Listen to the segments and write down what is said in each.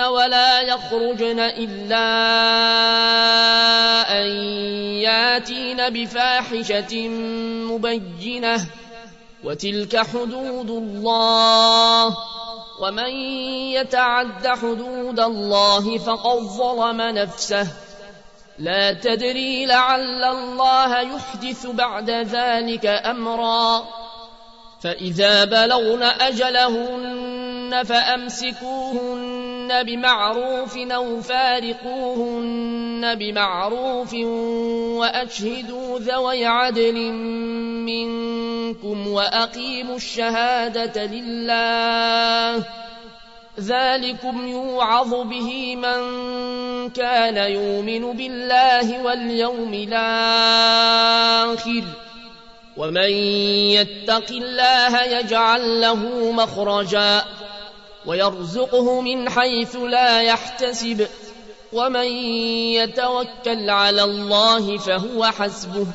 ولا يخرجن إلا أن ياتين بفاحشة مبينة. وتلك حدود الله. ومن يتعد حدود الله فقد ظلم نفسه. لا تدري لعل الله يحدث بعد ذلك أمرا. فإذا بلغن أجلهن فأمسكوهن بمعروف أو فارقوهن بمعروف وأشهدوا ذوي عدل منكم وأقيموا الشهادة لله ذلكم يوعظ به من كان يؤمن بالله واليوم الآخر ومن يتق الله يجعل له مخرجا ويرزقه من حيث لا يحتسب. ومن يتوكل على الله فهو حسبه.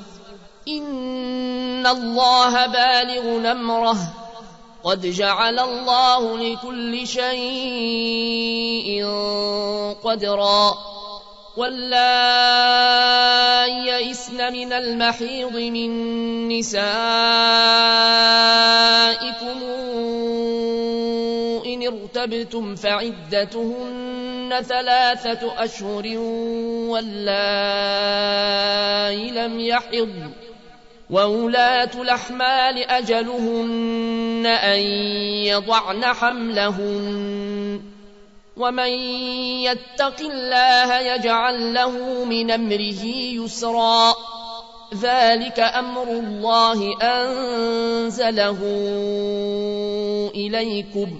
إن الله بالغ نمره قد جعل الله لكل شيء قدرا. واللائي يئسن من المحيض من نسائكم ارتبتم فعدتهن ثلاثة أشهر واللائي لم يحضن وولاة الأحمال أجلهن أن يضعن حملهن ومن يتق الله يجعل له من أمره يسرا ذلك أمر الله أنزله إليكم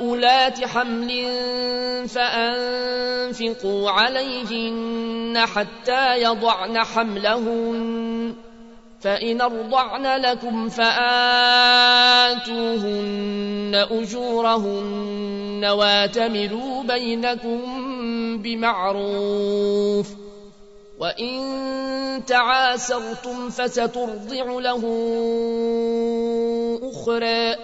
أولات حمل فأنفقوا عليهن حتى يضعن حملهن. فإن أرضعن لكم فآتوهن أجورهن واتمروا بينكم بمعروف. وإن تعاسرتم فسترضع له أخرى.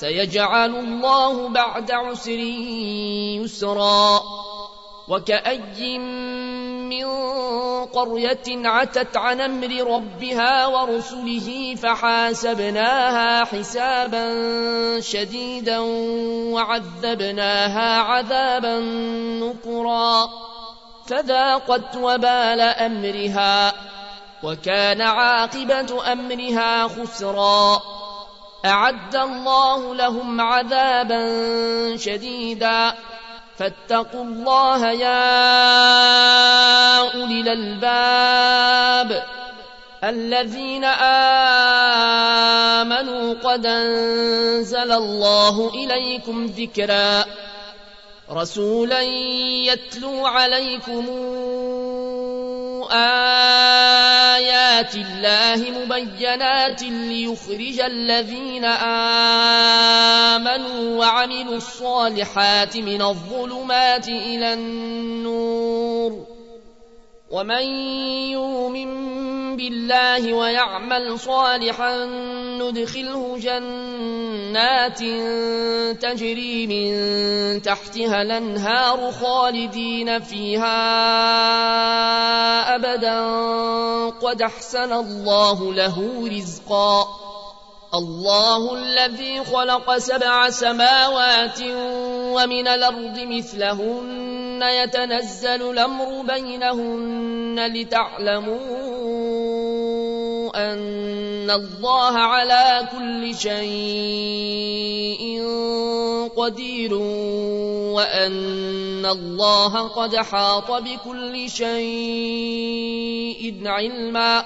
سيجعل الله بعد عسر يسرا وكأي من قرية عتت عن أمر ربها ورسله فحاسبناها حسابا شديدا وعذبناها عذابا نكرا فذاقت وبال أمرها وكان عاقبة أمرها خسرا أعد الله لهم عذابا شديدا. فاتقوا الله يا أولي الألباب. الذين آمنوا قد أنزل الله إليكم ذكرا. رسولا يتلو عليكم آيات الله مبينات ليخرج الذين آمنوا وعملوا الصالحات من الظلمات إلى النور. ومن يؤمن بالله ويعمل صالحا ندخله جنات تجري من تحتها الأنهار خالدين فيها أبدا قد أحسن الله له رزقا. الله الذي خلق سبع سماوات ومن الأرض مثلهن. يتنزل الأمر بينهن لتعلموا ان الله على كل شيء قدير وان الله قد حاط بكل شيء علما